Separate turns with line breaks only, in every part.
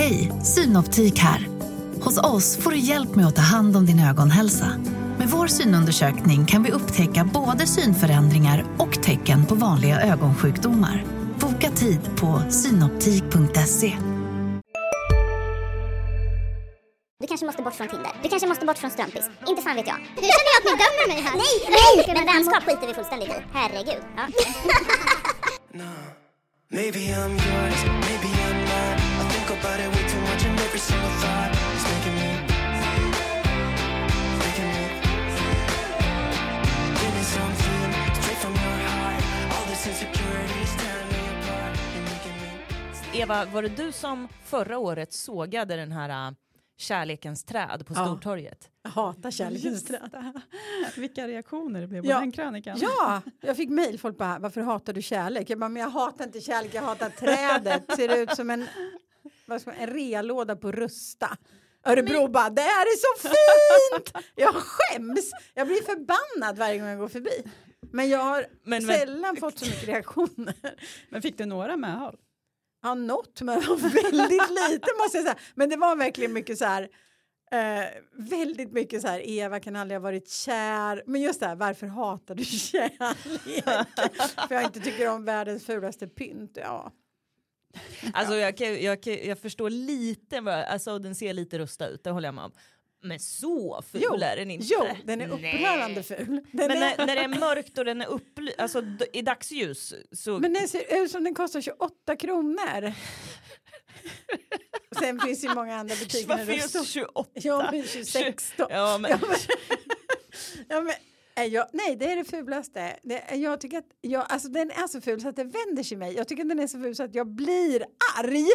Hej, Synoptik här. Hos oss får du hjälp med att ta hand om din ögonhälsa. Med vår synundersökning kan vi upptäcka både synförändringar och tecken på vanliga ögonsjukdomar. Boka tid på synoptik.se.
Du kanske måste bort från Tinder. Du kanske måste bort från Strömpis. Inte fan vet jag. Nu känner jag att ni dömer mig här. Nej, nej! Men vänskap skiter vi fullständigt i. Herregud. Ja.
I think about it way too much and every single thought is making me, making me. Give me something straight from your heart. All this insecurity is tearing me apart. You're making me.
Eva, var det du som förra året sågade den här äh, kärlekens träd på
Ja.
Stortorget?
Jag hatar kärlekens träd.
Vilka reaktioner det blev på
Ja.
den krönikan.
Ja, jag fick mejl. Folk bara, varför hatar du kärlek? Jag bara, men jag hatar inte kärlek, jag hatar trädet. Ser ut som en, vad ska man, en realåda på Rusta. Örebro bara, det här är så fint! Jag skäms. Jag blir förbannad varje gång jag går förbi. Men jag har
Men- men-
sällan fått så mycket reaktioner.
Men fick du några medhåll?
Ja, något, men väldigt lite måste jag säga. Men det var verkligen mycket så här, eh, väldigt mycket så här, Eva kan aldrig ha varit kär. Men just det här, varför hatar du kärlek? För jag inte tycker om världens fulaste pynt. Ja.
Alltså jag, kan, jag, kan, jag förstår lite, vad- alltså den ser lite rusta ut, det håller jag med om. Men så ful
Jo,
är den inte.
jo, den är upprörande ful. Den
Men
är,
när, när det är mörkt och den är upply- alltså i dagsljus så...
men den ser ut som den kostar 28 kronor. Sen finns ju många andra butiker.
Varför just
står-
28?
Ja, men 26 då.
Ja, men,
Ja, men, ja, men, jag, nej, det är det fulaste. Det, jag tycker att jag, alltså, den är så ful så att det vänder sig mig. Jag tycker att den är så ful så att jag blir arg.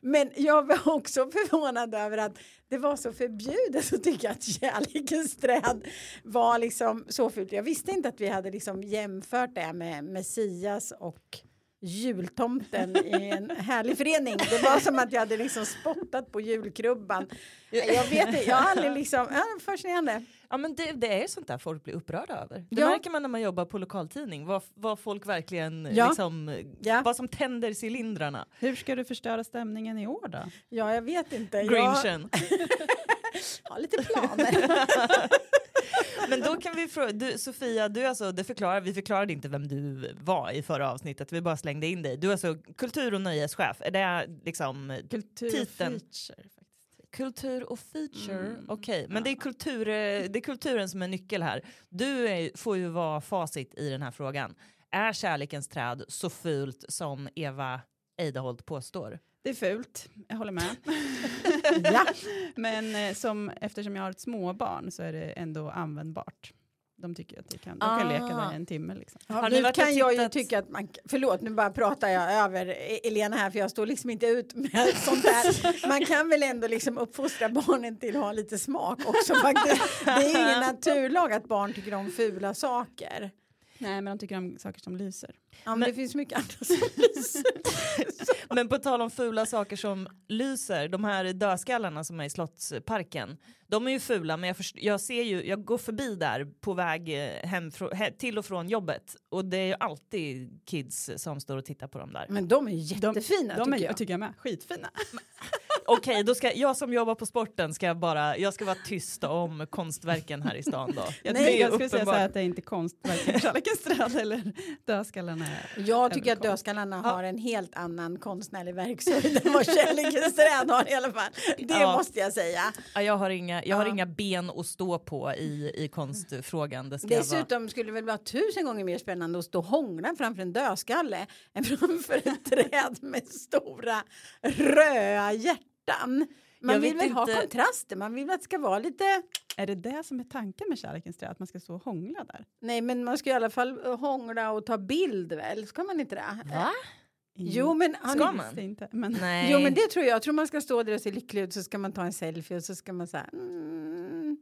Men jag var också förvånad över att det var så förbjudet att tycka att kärlekens träd var liksom så fult. Jag visste inte att vi hade liksom jämfört det med Messias och jultomten i en härlig förening. Det var som att jag hade liksom spottat på julkrubban. Jag vet inte, jag har aldrig liksom, ja, fascinerande.
Ja, men det, det är sånt där folk blir upprörda över. Det
Ja.
märker man när man jobbar på lokaltidning, vad, vad folk verkligen
Ja.
liksom,
Ja.
vad som tänder cylindrarna.
Hur ska du förstöra stämningen i år då?
Ja, jag vet inte. Jag
Grinchen.
har lite planer.
Men då kan vi fråga, du, Sofia, du alltså, det förklarar, vi förklarade inte vem du var i förra avsnittet, vi bara slängde in dig. Du är alltså kultur och nöjeschef, är det liksom
Kultur
Titeln.
feature.
Kultur och feature?
Mm,
Okej, men det, är kultur, eh, det är kulturen som är nyckel här. Du är, får ju vara facit i den här frågan. Är kärlekens träd så fult som Eva Eidaholt påstår?
Det är fult, jag håller med.
ja.
Men eh, som, eftersom jag har ett småbarn så är det ändå användbart. De tycker att det kan, de
Ah.
kan leka där i en timme. Liksom.
Ja, nu kan jag ju tycka att man, förlåt nu bara pratar jag över E- Elena här för jag står liksom inte ut med sånt där. Man kan väl ändå liksom uppfostra barnen till att ha lite smak också faktiskt. Det är ingen naturlag att barn tycker om fula saker.
Nej, men de tycker om saker som lyser.
Ja, men,
Men-
det finns mycket annat som lyser.
Men på tal om fula saker som lyser, de här dödskallarna som är i Slottsparken, de är ju fula men jag, först- jag ser ju, jag går förbi där på väg eh, hem he, till och från jobbet och det är ju alltid kids som står och tittar på dem där.
Men de är jättefina
De är,
tycker
jag
jag.
tycker jag med, skitfina.
Okej, då ska jag som jobbar på sporten ska jag bara, jag ska vara tyst om konstverken här i stan då.
Jag,
Nej,
jag skulle säga så
uppenbart.
här att det är inte konst, varken Kärlekens träd eller Dödskallarna.
Jag tycker att dödskallarna har en helt annan konstnärlig verkshöjd än vad kärlekens träd har i alla fall. Det
Ja.
måste jag säga.
Ja, jag har inga, jag har
Ja.
inga ben att stå på i, i konstfrågan. Det ska jag vara.
Dessutom skulle det väl vara tusen gånger mer spännande att stå hångla framför en dödskalle än framför ett träd med stora röda hjärtan. Man
Jag
vill väl ha
inte-
kontraster, man vill att det ska vara lite...
Är det det som är tanken med Kärlekens träd, att man ska stå och hångla där?
Nej men man ska i alla fall eh, hångla och ta bild väl, ska man inte det?
Va?
Jo men, har
Ska
ni-
man?
Inte, men
Nej.
Jo men det tror jag, jag tror man ska stå där och se lycklig ut så ska man ta en selfie och så ska man säga mm.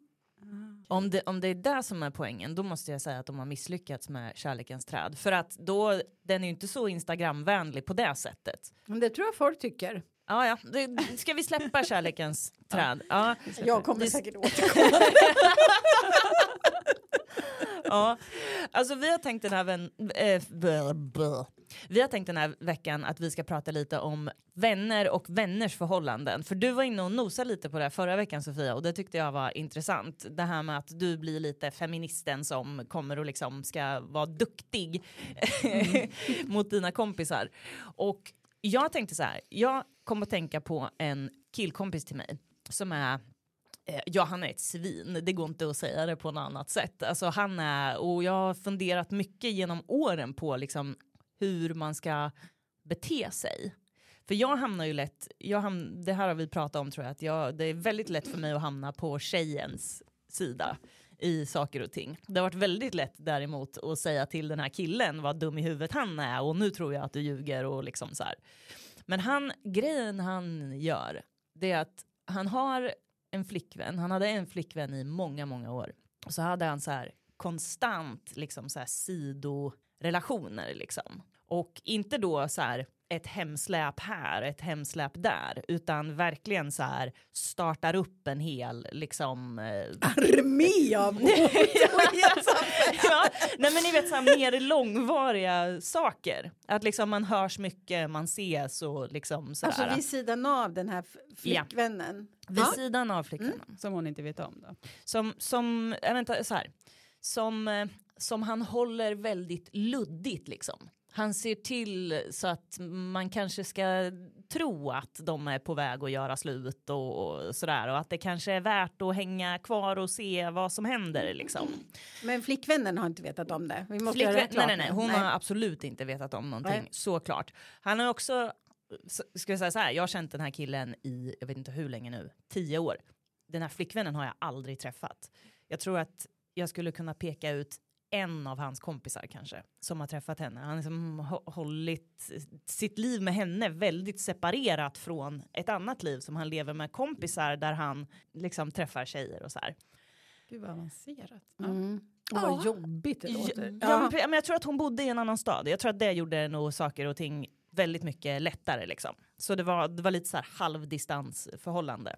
Om det, om det är det som är poängen, då måste jag säga att de har misslyckats med Kärlekens träd. För att då, den är ju inte så Instagramvänlig på det sättet.
Men det tror jag folk tycker.
Ja, ja, det, ska vi släppa Kärlekens träd? Ja.
Jag kommer
Det-
säkert återkomma.
ja, alltså vi har tänkt den här vän, eh. Vi har tänkt den här veckan att vi ska prata lite om vänner och vänners förhållanden. För du var inne och nosade lite på det här förra veckan Sofia och det tyckte jag var intressant. Det här med att du blir lite feministen som kommer och liksom ska vara duktig mot dina kompisar. Och jag tänkte så här, jag kom att tänka på en killkompis till mig som är eh, Ja, han är ett svin. Det går inte att säga det på något annat sätt. Alltså, han är, och jag har funderat mycket genom åren på liksom, hur man ska bete sig. För jag hamnar ju lätt, jag hamn, det här har vi pratat om tror jag, att jag, det är väldigt lätt för mig att hamna på tjejens sida i saker och ting. Det har varit väldigt lätt däremot att säga till den här killen vad dum i huvudet han är och nu tror jag att du ljuger och liksom så här. Men han, grejen han gör, det är att han har en flickvän, han hade en flickvän i många, många år. Och så hade han så här konstant liksom så här sidorelationer liksom. Och inte då så här ett hemsläp här, ett hemsläp där, utan verkligen så här startar upp en hel liksom eh,
Armé av
ja, nej men ni vet så här mer långvariga saker. Att liksom man hörs mycket, man ses och liksom sådär.
Alltså vid sidan av den här flickvännen.
Vid
Ja.
sidan av flickvännen.
Som hon inte vet om då.
Som, som, äh, vänta, så här. Som, eh, som han håller väldigt luddigt liksom. Han ser till så att man kanske ska tro att de är på väg att göra slut och, och sådär och att det kanske är värt att hänga kvar och se vad som händer liksom.
Men flickvännen har inte vetat om det. Vi måste
Flickvän,
göra det klart
nej, nej, nej, hon har absolut inte vetat om någonting,
Nej.
såklart. Han har också, ska jag säga så här, jag har känt den här killen i, jag vet inte hur länge nu, tio år. Den här flickvännen har jag aldrig träffat. Jag tror att jag skulle kunna peka ut en av hans kompisar kanske som har träffat henne. Han har liksom hå- hållit sitt liv med henne väldigt separerat från ett annat liv som han lever med kompisar där han liksom träffar tjejer och så här.
Gud vad avancerat. Ja.
Mm. Och
Ja.
vad jobbigt det
Ja,
låter.
ja. men jag tror att hon bodde i en annan stad. Jag tror att det gjorde nog saker och ting väldigt mycket lättare liksom. Så det var, det var lite så här halvdistansförhållande.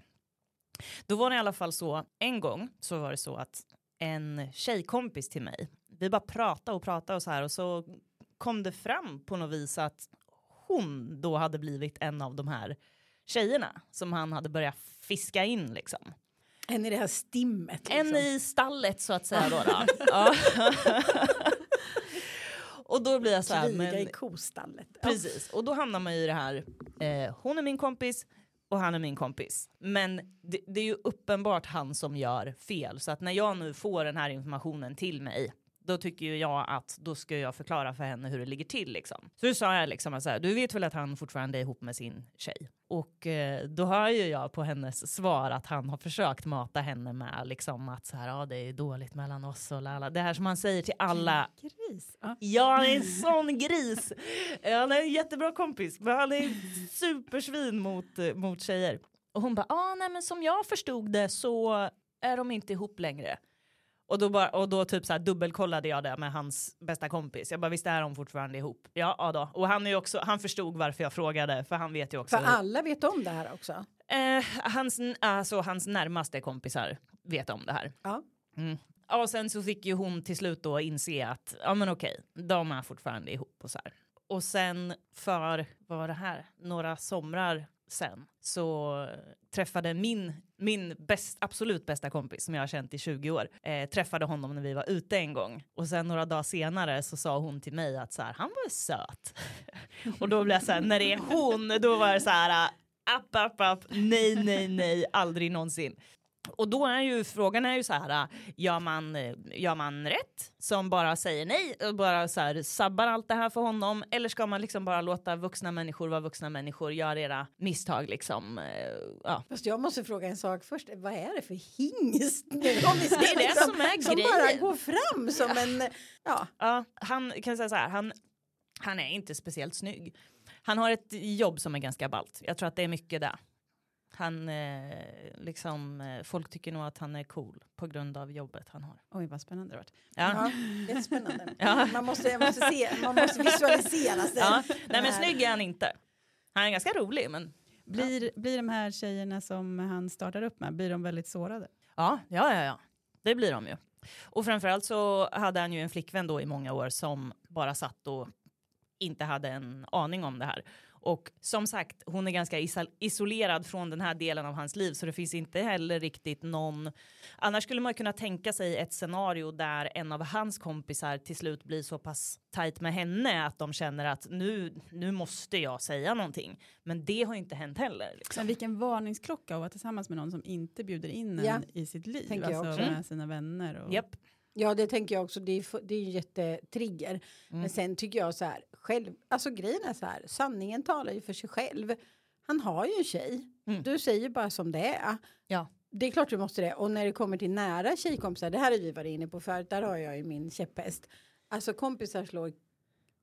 Då var det i alla fall så, en gång så var det så att en tjejkompis till mig, vi bara pratade och pratade och så här och så kom det fram på något vis att hon då hade blivit en av de här tjejerna som han hade börjat fiska in liksom.
En i det här stimmet. Liksom.
En i stallet så att säga då. då. ja. och då blir jag så här,
Kriga
men,
i kostallet.
Precis. Och då hamnar man i det här, eh, hon är min kompis och han är min kompis. Men det, det är ju uppenbart han som gör fel. Så att när jag nu får den här informationen till mig då tycker ju jag att då ska jag förklara för henne hur det ligger till liksom. Så då sa jag liksom att så här, du vet väl att han fortfarande är ihop med sin tjej? Och eh, då hör ju jag på hennes svar att han har försökt mata henne med liksom att så här, ja det är dåligt mellan oss och lala. Det här som han säger till alla
Gris. Ja.
Ja, han är en sån gris. Han är en jättebra kompis, men han är supersvin mot, eh, mot tjejer. Och hon bara, ah, nej men som jag förstod det så är de inte ihop längre. Och då, bara, och då typ så här dubbelkollade jag det med hans bästa kompis. Jag bara, visst är de fortfarande ihop? Ja, ja då. Och han, är också, han förstod varför jag frågade, för han vet ju också.
För alla vet om det här också.
Eh, hans, alltså, hans närmaste kompisar vet om det här.
Ja.
Mm. Ja, och sen så fick ju hon till slut då inse att ja men okej, de är fortfarande ihop och så här. Och sen för, vad var det här, några somrar sen så träffade min, min bäst, absolut bästa kompis som jag har känt i 20 år, eh, träffade honom när vi var ute en gång. Och sen några dagar senare så sa hon till mig att så här, han var söt. och då blev jag så här, när det är hon, då var det så här, app, app, app, nej, nej, nej, aldrig någonsin. Och då är ju frågan är ju så här, gör man, gör man rätt som bara säger nej och bara så här sabbar allt det här för honom eller ska man liksom bara låta vuxna människor vara vuxna människor, göra era misstag liksom. eh, Ja.
Fast jag måste fråga en sak först. Vad är det för hingst?
Det är det
liksom-
som är
Som
grejen.
bara går fram som en... Ja.
Ja, han kan säga så här, han, han är inte speciellt snygg. Han har ett jobb som är ganska ballt. Jag tror att det är mycket där. Han, eh, liksom, eh, folk tycker nog att han är cool på grund av jobbet han har.
Oj vad spännande det varit.
Ja.
Ja, jättespännande.
Ja.
Man, måste, man, måste se, man måste visualisera sig.
Ja. Nej men snygg är han inte. Han är ganska rolig men
Blir, blir de här tjejerna som han startar upp med, blir de väldigt sårade?
ja, ja, ja, ja. Det blir de ju. Och framförallt så hade han ju en flickvän då i många år som bara satt och inte hade en aning om det här. Och som sagt, hon är ganska isol- isolerad från den här delen av hans liv så det finns inte heller riktigt någon. Annars skulle man kunna tänka sig ett scenario där en av hans kompisar till slut blir så pass tajt med henne att de känner att nu, nu måste jag säga någonting. Men det har ju inte hänt heller. Liksom.
Men vilken varningsklocka att vara tillsammans med någon som inte bjuder in en
Ja,
i sitt liv.
tänker jag
Alltså
också.
med sina vänner. Och...
Japp.
Ja, det tänker jag också. Det är, det är ju jättetrigger.
Mm.
Men sen tycker jag så här, själv, alltså grejen är så här, sanningen talar ju för sig själv. Han har ju en tjej.
Mm.
Du säger bara som det är.
Ja.
Det är klart du måste det. Och när det kommer till nära tjejkompisar, det här har vi varit inne på förut, där har jag ju min käpphäst. Alltså kompisar slår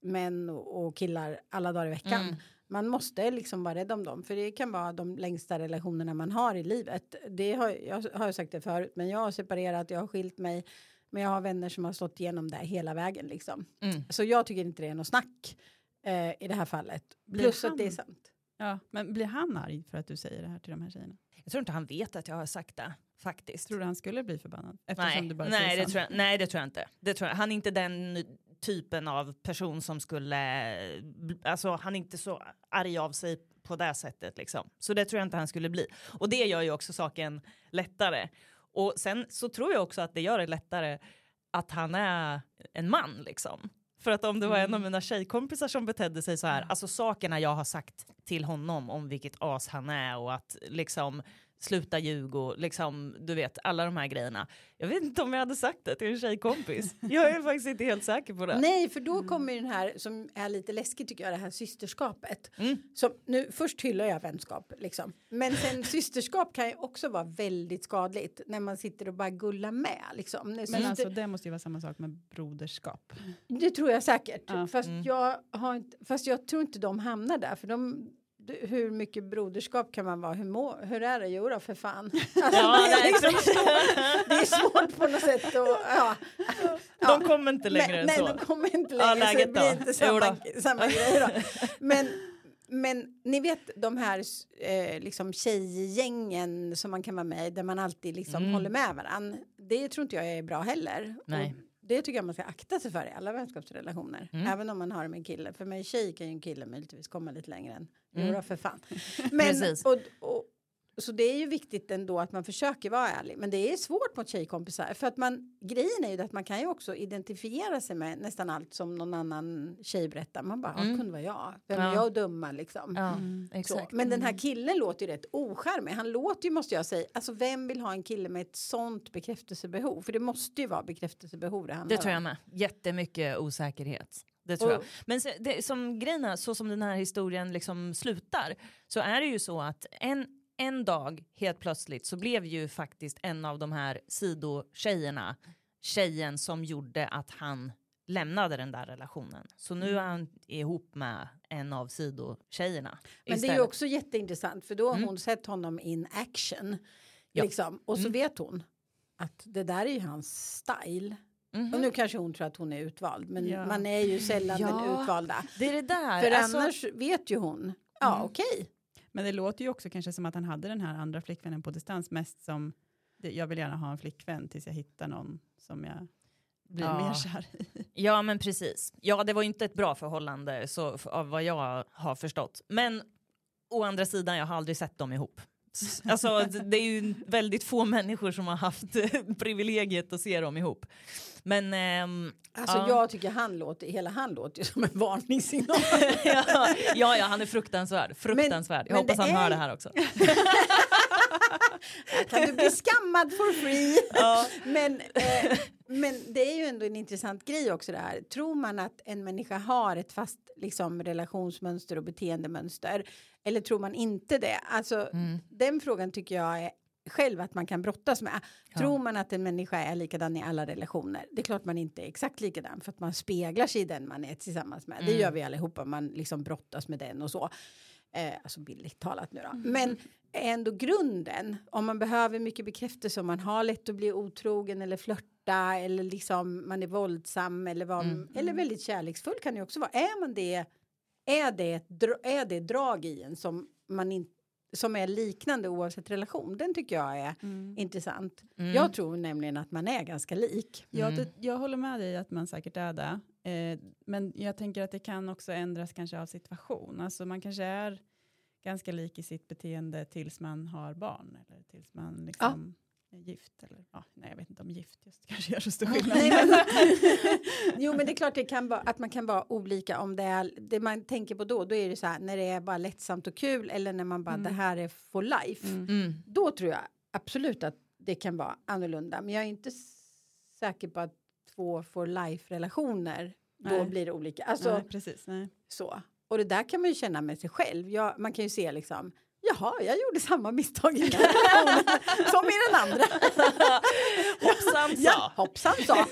män och killar alla dagar i veckan.
Mm.
Man måste liksom vara rädd om dem, för det kan vara de längsta relationerna man har i livet. Det har jag har jag sagt det förut, men jag har separerat, jag har skilt mig, men jag har vänner som har stått igenom det hela vägen liksom.
Mm.
Så jag tycker inte det är något snack eh, i det här fallet.
Blir
Plus
han-
att det är sant.
Ja, men blir han arg för att du säger det här till de här tjejerna?
Jag tror inte han vet att jag har sagt det faktiskt.
Tror du han skulle bli förbannad?
Nej,
du bara
nej, det
sant.
tror jag, nej det tror jag inte. Det tror jag. Han är inte den typen av person som skulle, alltså han är inte så arg av sig på det sättet liksom. Så det tror jag inte han skulle bli. Och det gör ju också saken lättare. Och sen så tror jag också att det gör det lättare att han är en man liksom. För att om det var en av mina tjejkompisar som betedde sig så här, alltså sakerna jag har sagt till honom om vilket as han är och att liksom sluta ljug och liksom, du vet, alla de här grejerna. Jag vet inte om jag hade sagt det till en tjejkompis. Jag är faktiskt inte helt säker på det.
Nej, för då kommer ju den här som är lite läskigt tycker jag, det här systerskapet.
Mm.
Som, nu, först hyllar jag vänskap, liksom. men sen systerskap kan ju också vara väldigt skadligt när man sitter och bara gullar med. Liksom.
Men
syster,
alltså det måste ju vara samma sak med broderskap.
Det tror jag säkert,
Ja.
fast,
Mm.
jag har inte, fast jag tror inte de hamnar där. För de, d- hur mycket broderskap kan man vara? Hur, må, hur är det? Jo då, för fan. Alltså,
Ja,
det, är
nej,
liksom svårt, det är svårt på något sätt. Och, ja.
De kommer inte längre
men,
än
nej,
så.
de kommer inte
Ja,
längre så
läget
det blir inte samma, samma grej då. Men, men ni vet de här eh, liksom tjejgängen som man kan vara med i där man alltid liksom
Mm.
håller med varandra. Det tror inte jag är bra heller.
Nej.
Och det tycker jag man ska akta sig för i alla vänskapsrelationer.
Mm.
Även om man har med en kille. För mig tjej kan ju en kille möjligtvis komma lite längre än.
Mm.
Mm. för fan. Men, och, och, så det är ju viktigt ändå att man försöker vara ärlig. Men det är svårt mot tjejkompisar. För att man, grejen är ju att man kan ju också identifiera sig med nästan allt som någon annan tjej berättar. Man bara,
Mm.
mm. kunde vara jag. Vem är
Ja.
jag att döma liksom.
Ja,
Mm.
Exakt.
Men den här killen låter ju rätt ocharmig. Han låter ju, måste jag säga, alltså vem vill ha en kille med ett sånt bekräftelsebehov? För det måste ju vara bekräftelsebehov det handlar
Det tror jag med. Jättemycket osäkerhet. Det tror
Och-
jag. Men det, som grejen är, så som den här historien liksom slutar så är det ju så att en, en dag helt plötsligt så blev ju faktiskt en av de här sidotjejerna tjejen som gjorde att han lämnade den där relationen. Så nu är han ihop med en av sidotjejerna.
Men det är ju också jätteintressant för då har
Mm.
hon sett honom in action.
Ja.
Liksom. Och så
Mm.
vet hon att det där är ju hans style.
Mhm.
Och nu kanske hon tror att hon är utvald. Men
Ja.
man är ju sällan
Ja.
den utvalda.
Det är det där.
För
alltså-
annars vet ju hon. Ja
Mm.
okej.
Men det låter ju också kanske som att han hade den här andra flickvännen på distans mest som det, jag vill gärna ha en flickvän tills jag hittar någon som jag blir
Ja.
mer kär i.
Ja men precis. Ja det var ju inte ett bra förhållande så, av vad jag har förstått. Men å andra sidan jag har aldrig sett dem ihop. Alltså det är ju väldigt få människor som har haft privilegiet att se dem ihop. Men ehm,
Alltså
Ja.
jag tycker han låter, hela han låter som en varningssignal.
ja, ja, ja han är fruktansvärd. Fruktansvärd. jag
men
hoppas
det
han
är-
hör det här också.
Kan du bli skammad for free.
Ja.
Men, eh, men det är ju ändå en intressant grej också det här. Tror man att en människa har ett fast liksom, relationsmönster och beteendemönster? Eller tror man inte det? Alltså
Mm.
den frågan tycker jag är själv att man kan brottas med.
Ja.
Tror man att en människa är likadan i alla relationer? Det är klart man inte är exakt likadan för att man speglar sig i den man är tillsammans med. Det
Mm.
gör vi allihopa, man liksom brottas med den och så. Eh, alltså bildligt talat nu då. Men ändå grunden, om man behöver mycket bekräftelse, om man har lätt att bli otrogen eller flörta eller liksom man är våldsam eller, vad,
Mm.
eller väldigt kärleksfull kan det också vara. Är man det, är det, ett, är det drag i en som man inte som är liknande oavsett relation. Den tycker jag är
Mm.
intressant.
Mm.
Jag tror nämligen att man är ganska lik.
Jag,
Mm.
det- jag håller med dig att man säkert är det. Eh, men jag tänker att det kan också ändras kanske av situation. Alltså man kanske är ganska lik i sitt beteende tills man har barn. Eller tills man liksom är gift. Eller, ja, nej, jag vet inte om gift just kanske gör så stor skillnad.
Nej, men-
men,
jo men det är klart det kan vara, att man kan vara olika om det är det man tänker på då. Då är det så här när det är bara lättsamt och kul eller när man bara
Mm.
det här är for life.
Mm.
Mm.
Då tror jag absolut att det kan vara annorlunda. Men jag är inte säker på att två for life relationer då
Nej.
blir det olika. Alltså
nej, precis. Nej.
så. Och det där kan man ju känna med sig själv. Jag, man kan ju se liksom Jaha, jag gjorde samma misstag i som i den andra.
Hoppsan
Ja,
sa.
hoppsan sa.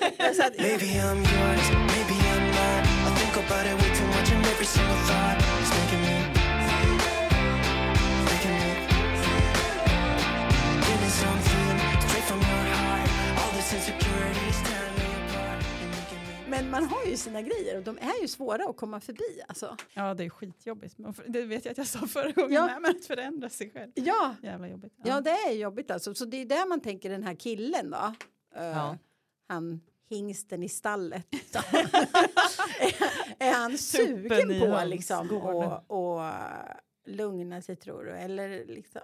Men man har ju sina grejer och de är ju svåra att komma förbi. Alltså.
Ja, det är skitjobbigt. Det vet jag att jag sa förra gången
Ja.
men att förändra sig själv.
Ja,
Jävla jobbigt.
ja, det är jobbigt alltså. Så det är där man tänker den här killen då.
Ja.
Han hingsten i stallet. är, är han sugen på liksom och, och lugna sig tror du? Eller liksom?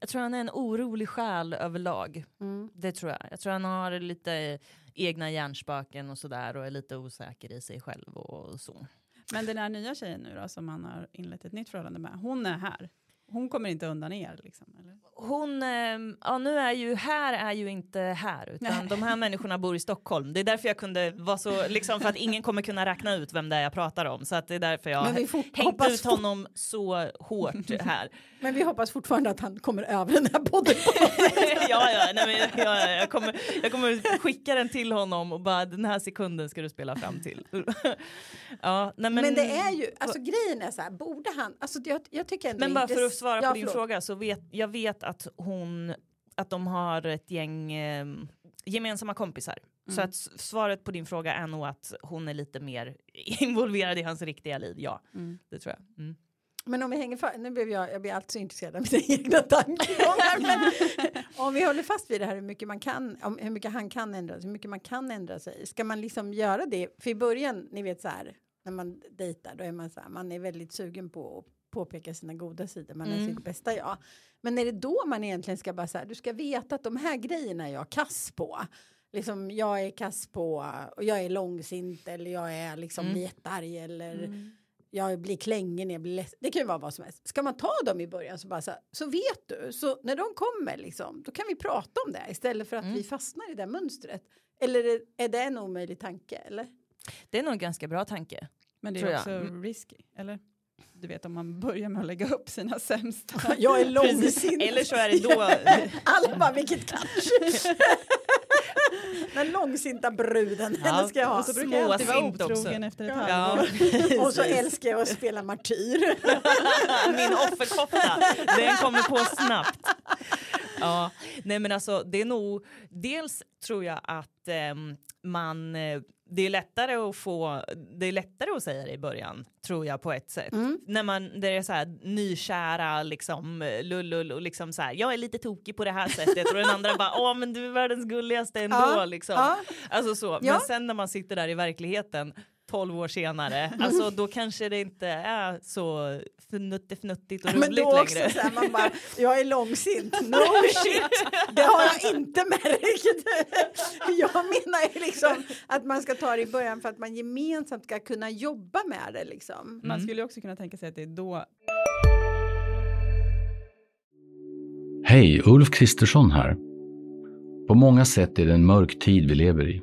Jag tror han är en orolig själ överlag.
Mm.
Det tror jag. Jag tror han har lite egna hjärnspöken och sådär och är lite osäker i sig själv och så.
Men den här nya tjejen nu då, som han har inlett ett nytt förhållande med, hon är här. Hon kommer inte undan er liksom? Eller?
Hon, eh, ja nu är ju här är ju inte här utan
Nej.
de här människorna bor i Stockholm. Det är därför jag kunde vara så, liksom för att ingen kommer kunna räkna ut vem det är jag pratar om. Så att det är därför jag har hängt ut honom så hårt här.
men vi hoppas fortfarande att han kommer över den här podden.
ja, ja, nej, men, ja, ja, jag, kommer, jag kommer skicka den till honom och bara den här sekunden ska du spela fram till. ja, nej, men,
Men, det är ju, alltså grejen är så här, borde han, alltså jag, jag tycker ändå
Men bara
inte-
för att svara
Ja,
på din
förlåt.
fråga så vet jag vet att hon att de har ett gäng eh, gemensamma kompisar. Så
Mm.
att s- svaret på din fråga är nog att hon är lite mer involverad i hans riktiga liv. Ja,
Mm.
det tror jag. Mm.
Men om vi hänger fast, nu blev jag, jag blir alltid så intresserad av mina egna tankegångar. men om vi håller fast vid det här hur mycket man kan, om hur mycket han kan ändra sig, hur mycket man kan ändra sig. Ska man liksom göra det? För i början, ni vet så här, när man dejtar, då är man så här, man är väldigt sugen på att påpeka sina goda sidor, man är
Mm.
sitt bästa jag. Men är det då man egentligen ska bara så här, du ska veta att de här grejerna är jag kass på. Liksom jag är kass på, och jag är långsint eller jag är liksom
Mm.
jättearg eller jag blir klängig när jag blir ledsen. Det kan ju vara vad som helst. Ska man ta dem i början så bara så, här, så vet du. Så när de kommer liksom, då kan vi prata om det istället för att
Mm.
vi fastnar i det mönstret. Eller är- är det en omöjlig tanke? Eller?
Det är nog en ganska bra tanke.
Men det är också
Mm.
risky, eller? Du vet om man börjar med att lägga upp sina sämsta.
Jag är långsint.
Eller så är det då
Alla bara vilket catch. Den långsinta bruden,
Ja,
henne ska jag ha.
Och så brukar jag alltid vara
Småsint också.
otrogen efter ett
Ja.
halvår.
Ja,
Och så älskar jag att spela martyr.
Min offerkofta, den kommer på snabbt. Ja, nej men alltså det är nog, dels tror jag att ehm, man, eh, det är lättare att få, det är lättare att säga det i början, tror jag på ett sätt.
Mm.
När man, det är så här nykära, liksom lullull och liksom så här, jag är lite tokig på det här sättet och den andra bara, åh men du är världens gulligaste ändå
Ja,
liksom.
ja.
Alltså så,
Ja.
men sen när man sitter där i verkligheten 12 år senare, alltså då kanske det inte är så fnuttefnuttigt och roligt
Men då också
längre.
så här, man bara, jag är långsint. No shit, det har jag inte märkt. Jag menar ju liksom att man ska ta det i början för att man gemensamt ska kunna jobba med det liksom.
Man
Mm.
skulle ju också kunna tänka sig att det är då
Hej, Ulf Kristersson här. På många sätt är det en mörk tid vi lever i.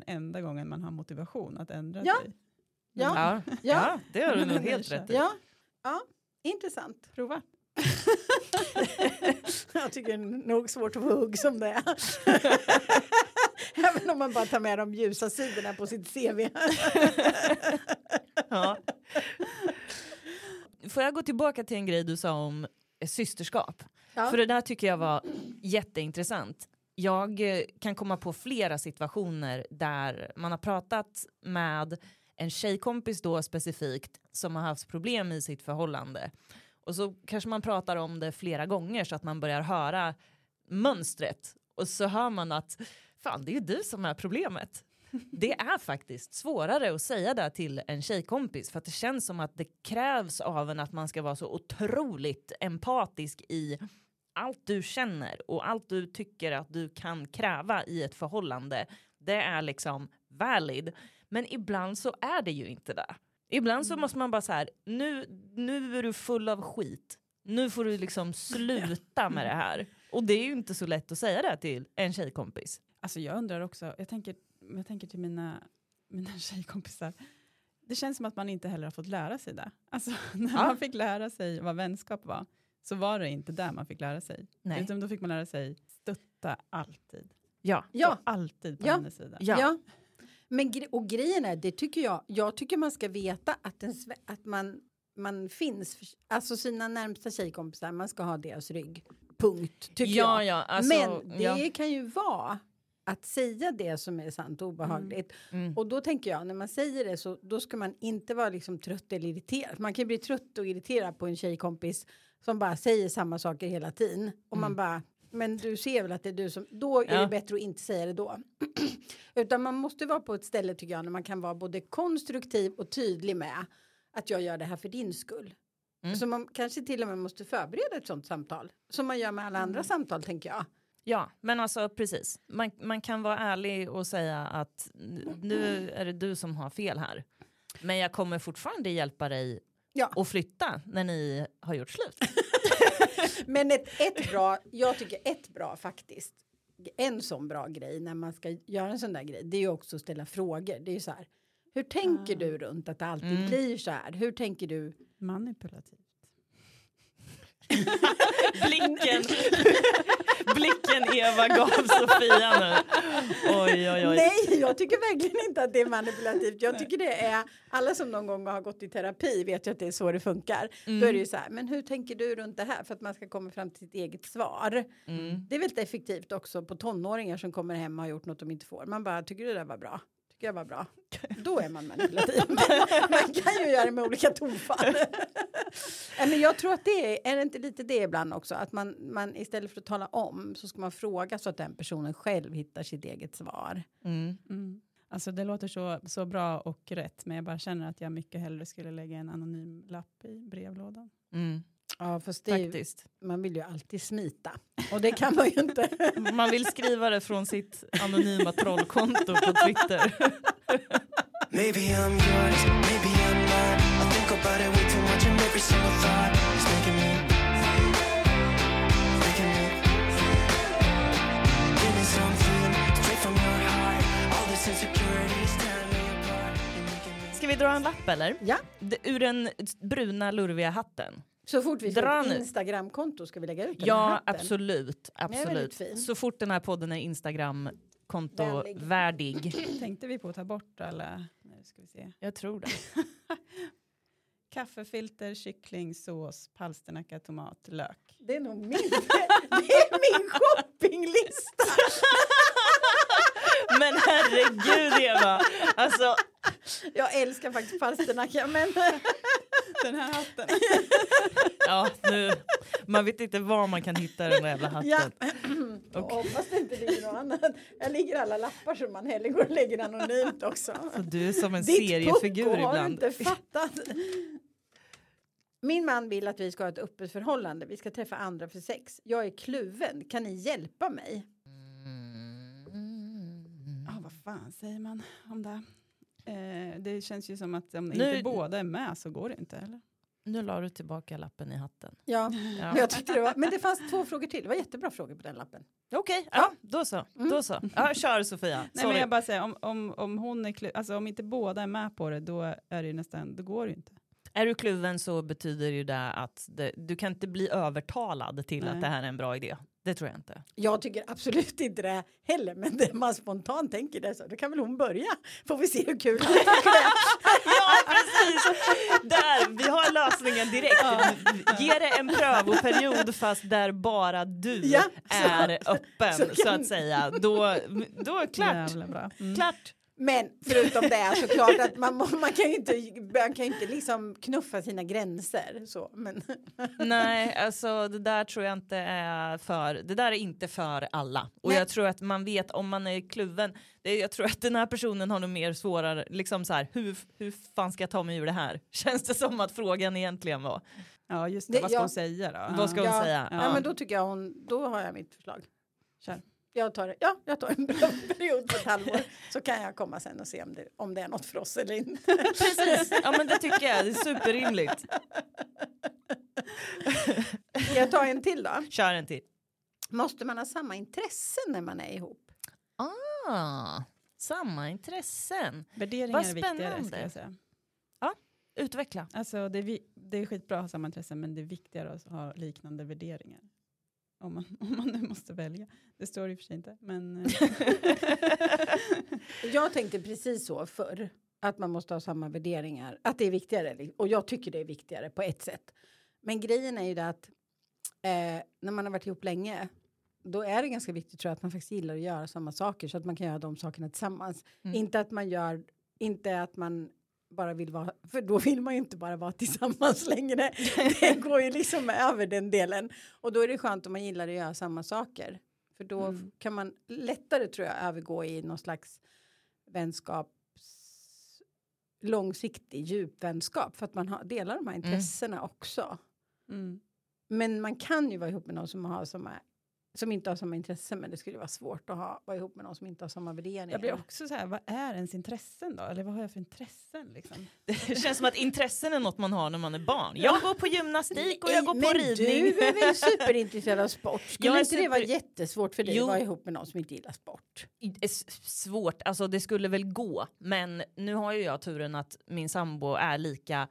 Den enda gången man har motivation att ändra
Ja.
sig.
Ja.
Ja,
Ja.
det har du nog helt rätt i.
Ja, ja. intressant.
Prova.
Jag tycker det är nog svårt att få hugg som det är. Även om man bara tar med de ljusa sidorna på sitt CV.
Ja. Får jag gå tillbaka till en grej du sa om systerskap?
Ja.
För det där tycker jag var jätteintressant. Jag eh, kan komma på flera situationer där man har pratat med en tjejkompis då specifikt som har haft problem i sitt förhållande. Och så kanske man pratar om det flera gånger så att man börjar höra mönstret. Och så hör man att fan det är ju du som är problemet. Det är faktiskt svårare att säga det till en tjejkompis för att det känns som att det krävs av en att man ska vara så otroligt empatisk i allt du känner och allt du tycker att du kan kräva i ett förhållande. Det är liksom valid. Men ibland så är det ju inte det. Ibland så måste man bara så här, nu, nu är du full av skit. Nu får du liksom sluta med det här. Och det är ju inte så lätt att säga det till en tjejkompis.
Alltså jag undrar också, jag tänker, jag tänker till mina, mina tjejkompisar. Det känns som att man inte heller har fått lära sig det. Alltså när
Ja.
man fick lära sig vad vänskap var så var det inte där man fick lära sig.
Nej.
Utan då fick man lära sig stötta alltid.
Ja.
Ja,
Stå alltid på
Ja.
hennes sida.
Ja.
Men gre- och grejen är, det tycker jag, jag tycker man ska veta att, en, att man, man finns, för, alltså sina närmsta tjejkompisar, man ska ha deras rygg. Punkt, tycker
Ja,
jag.
ja, alltså,
Men det
ja.
kan ju vara att säga det som är sant och obehagligt.
Mm.
Och då tänker jag, när man säger det så då ska man inte vara liksom trött eller irriterad. Man kan bli trött och irriterad på en tjejkompis som bara säger samma saker hela tiden. Och man bara, men du ser väl att det är du som, då är
Mm. Ja.
det bättre att inte säga det då. Utan man måste vara på ett ställe tycker jag, när man kan vara både konstruktiv och tydlig med att jag gör det här för din skull.
Mm.
Så man kanske till och med måste förbereda ett sånt samtal. Som man gör med alla andra samtal tänker jag.
Ja, men alltså precis. Man, man kan vara ärlig och säga att nu är det du som har fel här. Men jag kommer fortfarande hjälpa dig
Ja.
att flytta när ni har gjort slut.
Men ett, ett bra, jag tycker ett bra faktiskt, en sån bra grej när man ska göra en sån där grej, det är ju också att ställa frågor. Det är ju så här, hur tänker du runt att det alltid
Mm.
blir så här? Hur tänker du?
Manipulativt.
Blicken, blicken Eva gav Sofia nu. Oj, oj, oj.
Nej, jag tycker verkligen inte att det är manipulativt. Jag tycker det är, alla som någon gång har gått i terapi vet ju att det är så det funkar. Då är det ju så här, men hur tänker du runt det här för att man ska komma fram till sitt eget svar?
Mm.
Det är väldigt effektivt också på tonåringar som kommer hem och har gjort något de inte får. Man bara, tycker du det där var bra? Jag var bra? Då är man manipulativ. man kan ju göra det med olika tonfall. Men jag tror att det är, är det inte lite det ibland också? Att man, man istället för att tala om så ska man fråga så att den personen själv hittar sitt eget svar.
Mm.
Mm. Alltså det låter så, så bra och rätt, men jag bara känner att jag mycket hellre skulle lägga en anonym lapp i brevlådan.
Mm.
Ja, fast det är ju,
Faktiskt.
man vill ju alltid smita. Och det kan man ju inte.
Man vill skriva det från sitt anonyma trollkonto på Twitter.
Maybe I'm yours, maybe I'm not. I think about it way too much, and every single thought is making me, making me. Give me something straight from your heart. All this insecurity is tearing me apart. You're making me.
Ska vi dra en lapp eller?
Ja,
Ur den bruna lurviga hatten.
Så fort vi får
Dra
ett. Instagramkonto ska vi lägga ut den
Ja, absolut. absolut. Så fort den här podden är Instagram-konto
Vänlig.
värdig.
Tänkte vi på att ta bort eller? Nu ska vi se.
Jag tror det.
Kaffefilter, kyckling, sås, palsternacka, tomat, lök.
Det är nog min, det är min shoppinglista.
Men herregud Eva! Alltså,
Jag älskar faktiskt palsternacka men
Den här hatten.
ja, nu, man vet inte var man kan hitta den där jävla hatten.
ja. Jag hoppas det inte ligger något annat. Jag ligger alla lappar som man hellre går och lägger anonymt också.
Så du är som en
Ditt
seriefigur
pucko har du
ibland.
inte fattat. Min man vill att vi ska ha ett öppet förhållande. Vi ska träffa andra för sex. Jag är kluven. Kan ni hjälpa mig?
Ja, vad fan säger man om det? Eh, det känns ju som att om
Nu-
inte båda är med så går det inte, eller?
Nu la du tillbaka lappen i hatten.
Ja,
Ja.
men jag tyckte det var, men det fanns två frågor till. Det var jättebra frågor på den lappen.
Okej, ja, då så.
Mm.
Då så. Ja, kör Sofia.
Nej, men jag bara säger, om, om, om hon är alltså om inte båda är med på det, då är det nästan, då går det ju inte.
Är du kluven så betyder ju det att det, du kan inte bli övertalad till
Nej.
att det här är en bra idé. Det tror jag inte.
Jag tycker absolut inte det heller, men det man spontant tänker det så, då kan väl hon börja. Får vi se hur kul det
Ja, precis! Där, vi har lösningen direkt. Ge det en prövoperiod fast där bara du
Ja, så-
är öppen
så
så,
kan-
att säga. Då, då är klart.
Jävla bra. Mm.
klart.
Men förutom det såklart att man, man kan ju inte, man kan inte liksom knuffa sina gränser så. Men
Nej, alltså det där tror jag inte är för, det där är inte för alla. Och
Nej.
jag tror att man vet om man är kluven, det, jag tror att den här personen har nog mer svårare, liksom så här, hur, hur fan ska jag ta mig ur det här? Känns det som att frågan egentligen var.
Ja, just det.
Det-
Vad ska
ja.
hon säga då?
Vad ska hon
ja,
säga?
Ja. men då tycker jag hon, då har jag mitt förslag.
Kör.
Jag tar, ja, jag tar en bra period på ett halvår så kan jag komma sen och se om det, om det är något för oss eller inte.
Precis, ja men det tycker jag, det är superrimligt.
Jag tar en till då.
Kör en till.
Måste man ha samma intresse när man är ihop?
Ah, samma intressen.
Värderingar
Vad
är viktigare
spännande.
ska jag säga.
Utveckla.
Alltså det är, vi, det är skitbra att ha samma intressen men det är viktigare att ha liknande värderingar. Om man, om man nu måste välja. Det står i och för sig inte. Men, eh,
Jag tänkte precis så förr. Att man måste ha samma värderingar. Att det är viktigare. Och jag tycker det är viktigare på ett sätt. Men grejen är ju det att eh, när man har varit ihop länge. Då är det ganska viktigt tror jag att man faktiskt gillar att göra samma saker. Så att man kan göra de sakerna tillsammans.
Mm.
Inte att man gör, inte att man bara vill vara, för då vill man ju inte bara vara tillsammans längre. Det går ju liksom över den delen. Och då är det skönt om man gillar att göra samma saker. För då
Mm.
kan man lättare tror jag övergå i någon slags vänskaps långsiktig djupvänskap för att man har, delar de här intressena också.
mm.
Men man kan ju vara ihop med någon som har samma som inte har samma intresse men det skulle vara svårt att ha, vara ihop med någon som inte har samma värderingar.
Jag blir också så här, vad är ens intressen då? Eller vad har jag för intressen liksom?
Det känns som att intressen är något man har när man är barn. Jag går på gymnastik och jag går på
men
ridning.
du är väl superintresserad av sport? Skulle
Jag är
inte det vara
super-
jättesvårt för dig
Jo.
att vara ihop med någon som inte gillar sport?
är s- svårt, alltså det skulle väl gå. Men nu har ju jag turen att min sambo är lika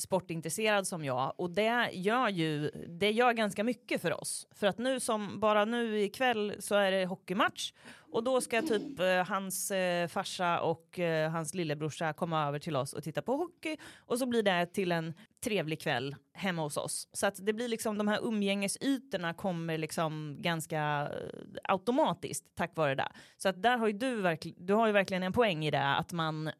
sportintresserad som jag och det gör ju det gör ganska mycket för oss. För att nu som bara nu ikväll så är det hockeymatch och då ska typ eh, hans eh, farsa och eh, hans lillebrorsa komma över till oss och titta på hockey och så blir det till en trevlig kväll hemma hos oss. Så att det blir liksom de här umgängesytorna kommer liksom ganska eh, automatiskt tack vare det. Så att där har ju du, verkligen du har ju verkligen en poäng i det att man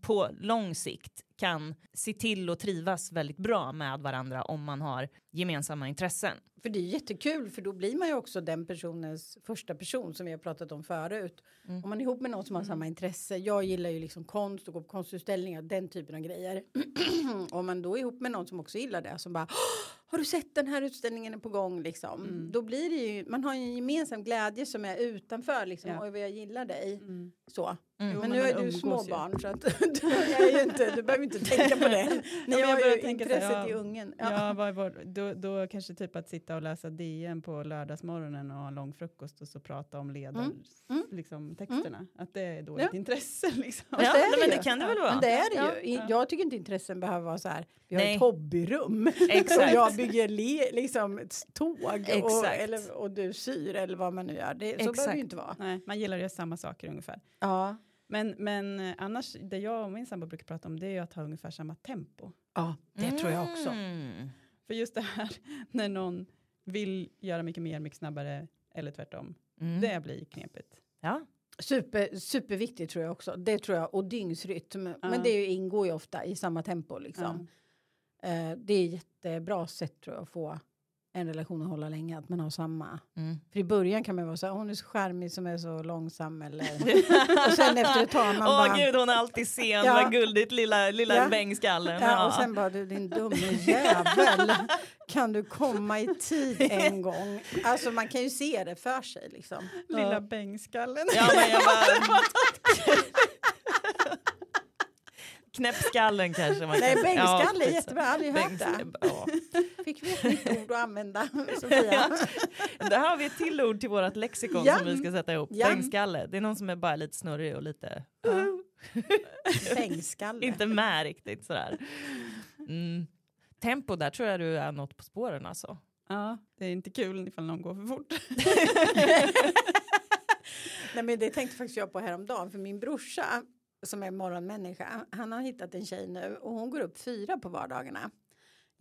på lång sikt kan se till att trivas väldigt bra med varandra om man har gemensamma intressen.
För det är jättekul för då blir man ju också den personens första person som vi har pratat om förut.
Mm.
Om man är ihop med någon som har samma intresse. Jag gillar ju liksom konst och gå på konstutställningar, den typen av grejer. Om man då är ihop med någon som också gillar det som bara "Åh, har du sett den här utställningen är på gång liksom.
Mm.
Då blir det ju, man har ju en gemensam glädje som är utanför liksom.
Ja.
Oj vad jag gillar dig.
Mm.
Så.
Mm.
Jo,
men
men
nu är du
umgås ju.
småbarn så att du, är ju inte, du behöver inte tänka på det. Ni
men jag
har
börjar
ju
tänka så här,
intresset
ja,
i ungen.
Ja, är vår, då, då kanske typ att sitta och läsa DN på lördagsmorgonen och ha en lång frukost och så prata om ledar,
Mm. Mm.
liksom, texterna. Att det är då
Ja.
ett intresse liksom.
Ja,
det
men det kan det väl vara.
Men det är det
Ja,
ju. I-
ja.
Jag tycker inte intressen behöver vara så här. Vi har
Nej.
ett hobbyrum
Exakt.
och jag bygger le, liksom ett tåg och,
Exakt.
eller, och du syr eller vad man nu gör. Det, så behöver
Exakt.
det ju inte vara.
Nej, man gillar att göra samma saker ungefär.
Ja.
Men, men eh, annars, det jag och min sambo brukar prata om det är ju att ha ungefär samma tempo.
ja, det tror jag också.
Mm.
För just det här när någon vill göra mycket mer, mycket snabbare eller tvärtom.
Mm.
Det blir knepigt.
Ja.
Super, superviktigt tror jag också. Det tror jag. Och dygnsrytm. Men
Ja.
det ingår ju ofta i samma tempo liksom. Eh, det är ett jättebra sätt tror jag att få en relation att hålla länge. Att man har samma.
Mm.
För i början kan man vara så här, hon är så charmig som är så långsam eller och sen efter ett tag man
Åh
bara
gud hon är alltid sen
Ja.
med guldigt lilla, lilla
Ja.
bängskallen.
Ja, och sen bara du din dumme jävel. Kan du komma i tid en gång? Alltså man kan ju se det för sig liksom.
Lilla
Ja.
bängskallen.
Ja, men jag bara... Knäppskallen kanske man
Nej, bängskalle är jättebra, aldrig hört det.
Ja.
Fick vi ett nytt ord att använda, Sofia?
Där har vi ett till ord till vårt lexikon
Ja.
som vi ska sätta ihop.
Ja.
Bängskalle. Det är någon som är bara lite snurrig och lite
Bängskalle.
inte med riktigt sådär. Mm. Tempo, där tror jag du är något på spåren alltså.
Ja, det är inte kul ifall någon går för fort.
Nej, men det tänkte faktiskt jag på häromdagen för min brorsa som är morgonmänniska han har hittat en tjej nu och hon går upp fyra på vardagarna.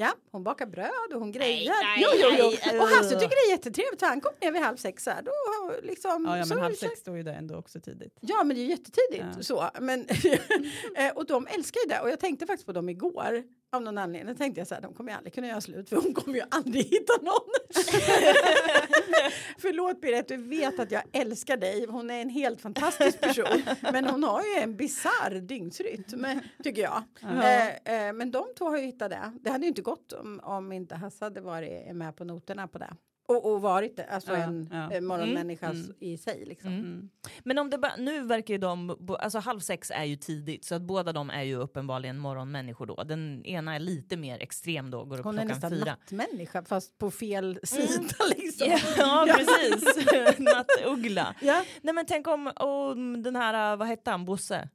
Ja, hon bakar bröd och hon grejer.
nej,
jo, jo, jo.
nej,
Och Hasse tycker det är jättetrevligt han kom ner vid halv sex här. Då har liksom,
Ja, ja
så-
men halv sex står ju det ändå också tidigt.
Ja, men det är ju jättetidigt.
Ja.
Så. Men, eh, och de älskar ju det. Och jag tänkte faktiskt på dem igår. Av någon anledning tänkte jag så här, de kommer ju aldrig kunna göra slut för hon kommer ju aldrig hitta någon. Förlåt Berit, du vet att jag älskar dig. Hon är en helt fantastisk person. Men hon har ju en bizarr dygnsrytm, tycker jag. Eh, eh, men de två har ju hittat det. Det hade ju inte gått om, om inte Hasse hade varit med på noterna på det. Och, och varit det, alltså
Ja,
en
ja.
morgonmänniska
Mm,
i sig. Liksom.
Mm.
Men om det bara, nu verkar ju de, alltså halv sex är ju tidigt så att båda de är ju uppenbarligen morgonmänniskor då. Den ena är lite mer extrem då, går upp
Hon är
klockan
nästan
fyra.
nattmänniska fast på fel sida liksom.
Ja precis, nattuggla.
Ja.
Nej men tänk om, om den här, vad hette han, Bosse?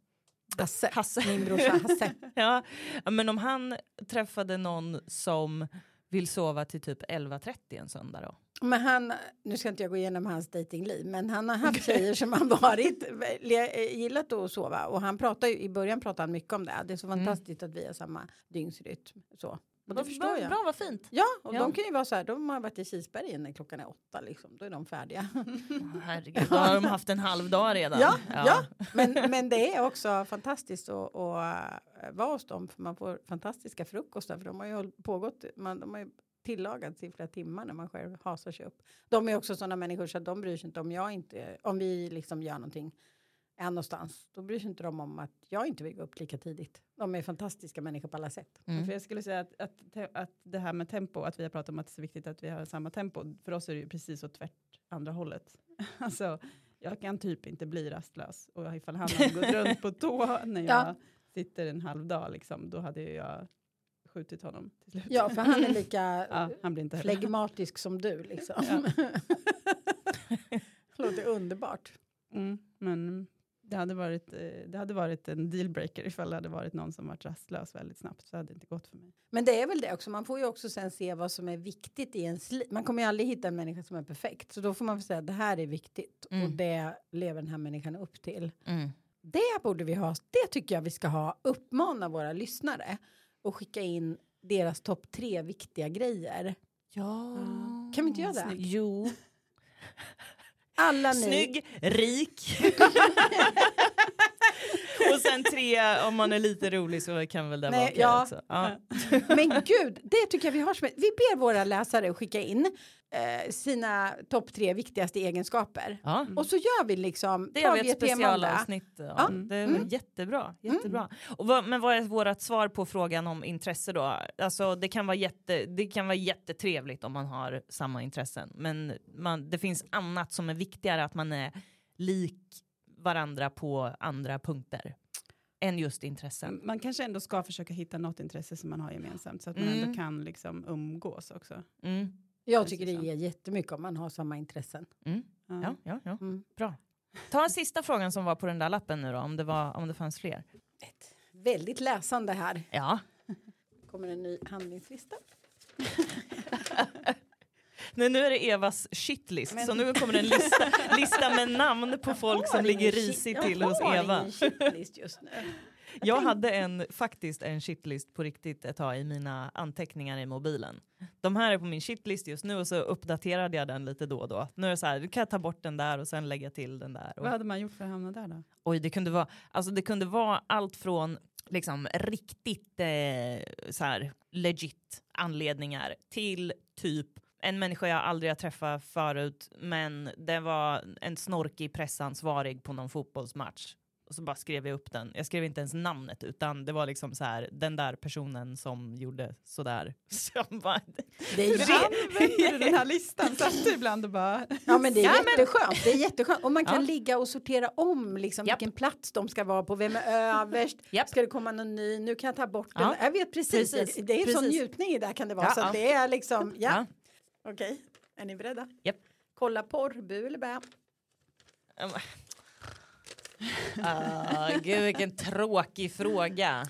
Hasse,
Hasse.
min brorsa Hasse.
Ja, ja, men om han träffade någon som vill sova till typ 11.30 en söndag då?
Men han, nu ska inte jag gå igenom hans datingliv, men han har haft tjejer som har varit, gillat att sova och han pratar ju, i början pratade han mycket om det. Det är så fantastiskt att vi har samma dygnsrytm. Så. Och det förstår jag.
Bra, vad fint.
Ja, och
Ja.
de kan ju vara så här, de har varit i Kisbergen när klockan är åtta liksom, då är de färdiga.
Herregud, då har de haft en halv dag redan.
Ja, ja. Men, men det är också fantastiskt att, att vara hos dem för man får fantastiska frukostar för de har ju pågått, man, de har ju tillagats i flera timmar när man själv hasar sig upp. De är också sådana människor så att de bryr sig inte om jag inte, om vi liksom gör någonting är någonstans, då bryr sig inte de om att jag inte vill gå upp lika tidigt. De är fantastiska människor på alla sätt.
Mm.
För jag skulle säga att, att, att det här med tempo, att vi har pratat om att det är så viktigt att vi har samma tempo. För oss är det ju precis så tvärt andra hållet. alltså, jag kan typ inte bli rastlös. Och ifall han hade gått runt på tå när jag
Ja.
sitter en halv dag, liksom, då hade ju jag skjutit honom till slut.
Ja, för han är lika
ja, han blir inte
flegmatisk som du liksom. Låter underbart.
Mm, men det hade, varit, eh, det hade varit en dealbreaker ifall det hade varit någon som varit rastlös väldigt snabbt. Så hade det inte gått för mig.
Men det är väl det också, man får ju också sen se vad som är viktigt i ens liv. Man kommer ju aldrig hitta en människa som är perfekt, så då får man säga att det här är viktigt och
Mm.
det lever den här människan upp till.
Mm.
Det borde vi ha, det tycker jag vi ska ha, uppmana våra lyssnare och skicka in deras topp tre viktiga grejer.
Ja.
Kan vi inte göra det?
Snygg. Jo.
Alla ni.
Snygg, rik. Och sen tre, om man är lite rolig så kan väl det
Nej,
vara okej
ja.
också. Ja.
Men gud, det tycker jag vi har som Vi ber våra läsare att skicka in eh, sina topp tre viktigaste egenskaper.
Ja.
Och så gör vi liksom,
Det har vi ett specialavsnitt. Ja,
Ja.
Det är
Mm.
jättebra. jättebra. Och vad, men vad är vårt svar på frågan om intresse då? Alltså, det, kan vara jätte, det kan vara jättetrevligt om man har samma intressen. Men man, det finns annat som är viktigare, att man är lik varandra på andra punkter än just intressen.
Man kanske ändå ska försöka hitta något intresse som man har gemensamt så att man
Mm.
ändå kan liksom umgås också.
Mm.
Jag tycker det ger jättemycket om man har samma intressen.
Mm.
Ja.
Ja, ja.
Mm.
Bra. Ta en sista frågan som var på den där lappen nu då, om det, var, om det fanns fler.
Ett väldigt läsande här.
Ja.
kommer en ny handlingslista.
Nu, nu är det Evas shitlist,
Men-
så nu kommer en lista, lista med namn på folk
Jag
som
har
ligger risigt
jag
till hos
har
Eva.
ingen shitlist just nu.
Jag hade en, faktiskt en shitlist på riktigt ett tag i mina anteckningar i mobilen. De här är på min shitlist just nu och så uppdaterade jag den lite då och då. Nu är det så här, du kan jag ta bort den där och sen lägga till den där.
Vad
Och,
hade man gjort för att hamna där då?
oj, det kunde vara, alltså det kunde vara allt från liksom riktigt eh, så här legit anledningar till typ en människa jag aldrig har träffat förut men det var en snorkig pressansvarig på någon fotbollsmatch Och så bara skrev jag upp den. Jag skrev inte ens namnet utan det var liksom så här den där personen som gjorde sådär. Så bara,
Det är
Hur använder du den här listan? Satt du ibland och bara...
Ja men det är
Ja, men-
jätteskönt. Det är jätteskönt. Och man kan
Ja.
ligga och sortera om liksom
Japp.
vilken plats de ska vara på. Vem är överst?
Japp.
Ska det komma någon ny? Nu kan jag ta bort
Ja.
den. Jag vet precis.
Precis.
Det- är en sån njutning i det kan det vara.
Ja,
så
ja.
det är liksom, ja.
Ja.
Okej, är ni beredda?
Japp.
Kolla porr, bu eller bä?
Ah, gud vilken tråkig fråga.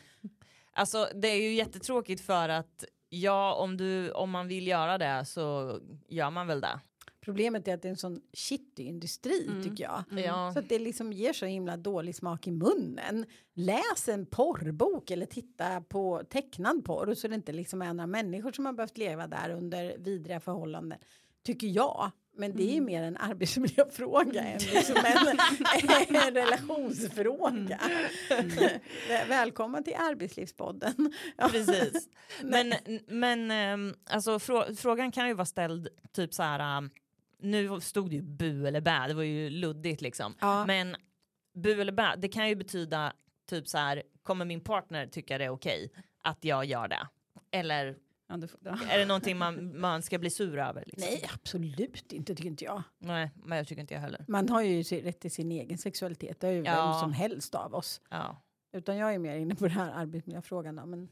Alltså det är ju jättetråkigt för att ja om, du, om man vill göra det så gör man väl det.
Problemet är att det är en sån shitty industri tycker jag.
Ja.
Så att det liksom ger så himla dålig smak i munnen. Läs en porrbok eller titta på tecknad porr så det inte liksom är några människor som har behövt leva där under vidriga förhållanden. Tycker jag. Men det är ju mer en arbetsmiljöfråga än liksom en, en relationsfråga. Väl- Välkommen till Arbetslivspodden.
Precis. Men, men ehm, alltså, frå frågan kan ju vara ställd typ så här. um, nu stod det ju bu eller bä, det var ju luddigt liksom.
Ja.
Men bu eller bä, det kan ju betyda typ så här. Kommer min partner tycka det är okej att jag gör det? Eller
Ja, du ja.
är det någonting man, man ska bli sur över? Liksom?
Nej, absolut inte tycker inte jag.
Nej, men jag tycker inte jag heller.
Man har ju rätt till sin egen sexualitet. Det har ju vem
Ja.
som helst av oss.
Ja.
Utan jag är mer inne på den här arbetsmiljöfrågan. då, Men,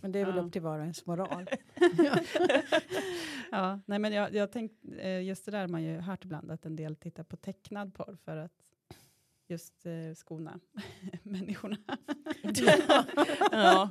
men det är väl upp till var och ens moral.
Ja, nej men jag, jag tänkt, eh, just det där har man ju hört ibland att en del tittar på tecknad porr för att just eh, skona människorna.
ja.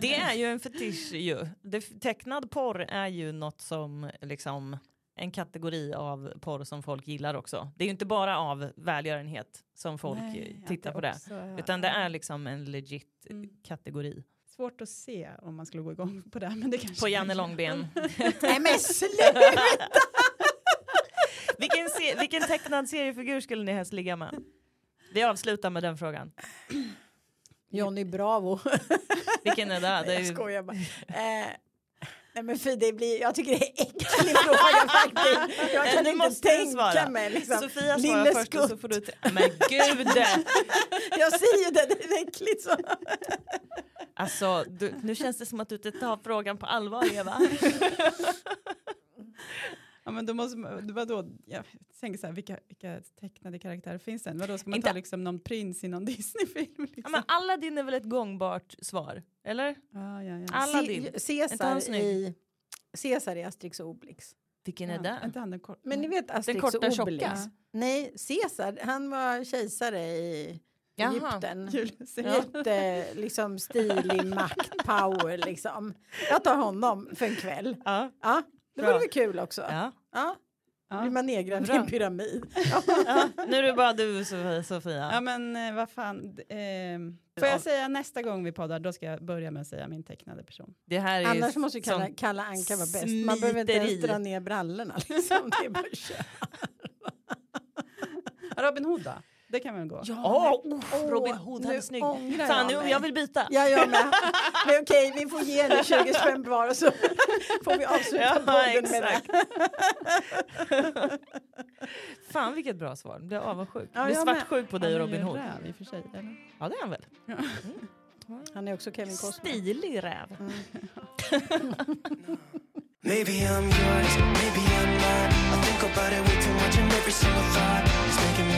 Det är ju en fetisch ju. Det, tecknad porr är ju något som liksom en kategori av porr som folk gillar också. Det är ju inte bara av välgörenhet som folk
Nej,
tittar på det.
också
Utan det är liksom en legit
Mm.
kategori.
Svårt att se om man skulle gå igång på det. Men det kanske
På Janne Långben.
Nej men sluta!
Vilken, se, vilken tecknad seriefigur skulle ni helst ligga med? Vi avslutar med den frågan.
Johnny Bravo.
Vilken är det? det är
jag
ju,
skojar bara. Eh, nej men fy, det blir, jag tycker det är äcklig fråga faktiskt. Jag
Nej,
kan inte tänka
svara.
mig liksom.
Sofia svarar
Lille
först och så får du... Men gud!
Jag säger ju det, det är äckligt så.
Alltså, du, nu känns det som att du inte tar frågan på allvar Eva.
Ja, men då måste man, vadå, jag tänker så här, vilka, vilka tecknade karaktärer finns det? Vadå, ska man
Inte-
ta liksom någon prins i någon Disney-film? Liksom?
Ja, men Aladdin är väl ett gångbart svar? Eller?
ja, ja, ja.
Aladdin. Han
Caesar i, Caesar i Asterix och Obelix.
Vilken är
ja.
det?
Inte han den kort-
Men ni vet Asterix
korta,
och
tjocka?
Obelix? Nej, Caesar, han var kejsare i
Jaha.
Egypten. Jätte, liksom stilig makt, power liksom. Jag tar honom för en kväll.
Ja.
Ja, det vore väl kul också.
Ja.
Ja,
Ja.
blir man nedgrävd i en pyramid.
Ja, nu är det bara du Sofia.
Ja men eh, vad fan, ehm, får jag säga nästa gång vi poddar, då ska jag börja med att säga min tecknade person.
Det här är
Annars måste ju kalla, kalla Anka vara bäst. Man behöver inte ens dra ner brallorna. Liksom. Det är bara
Robin Hood då? Det kan väl gå?
Åh, oh,
Åh,
Robin Hood, han är snygg. Fan,
jag
nu, jag vill byta.
Ja, jag med. Men okej, vi får ge henne 20 spänn var och så får vi avsluta
Ja,
podden med det.
Fan vilket bra svar. Blir avundsjuk.
Ja,
jag
med.
svartsjuk på dig och
Han är ju
Robin Hood.
räv i och för sig, eller?
Ja det är han väl.
Han är också Kevin Costner.
Stilig räv.
Maybe I'm yours, maybe I'm not. I think about it way too much, and every single thought is making me,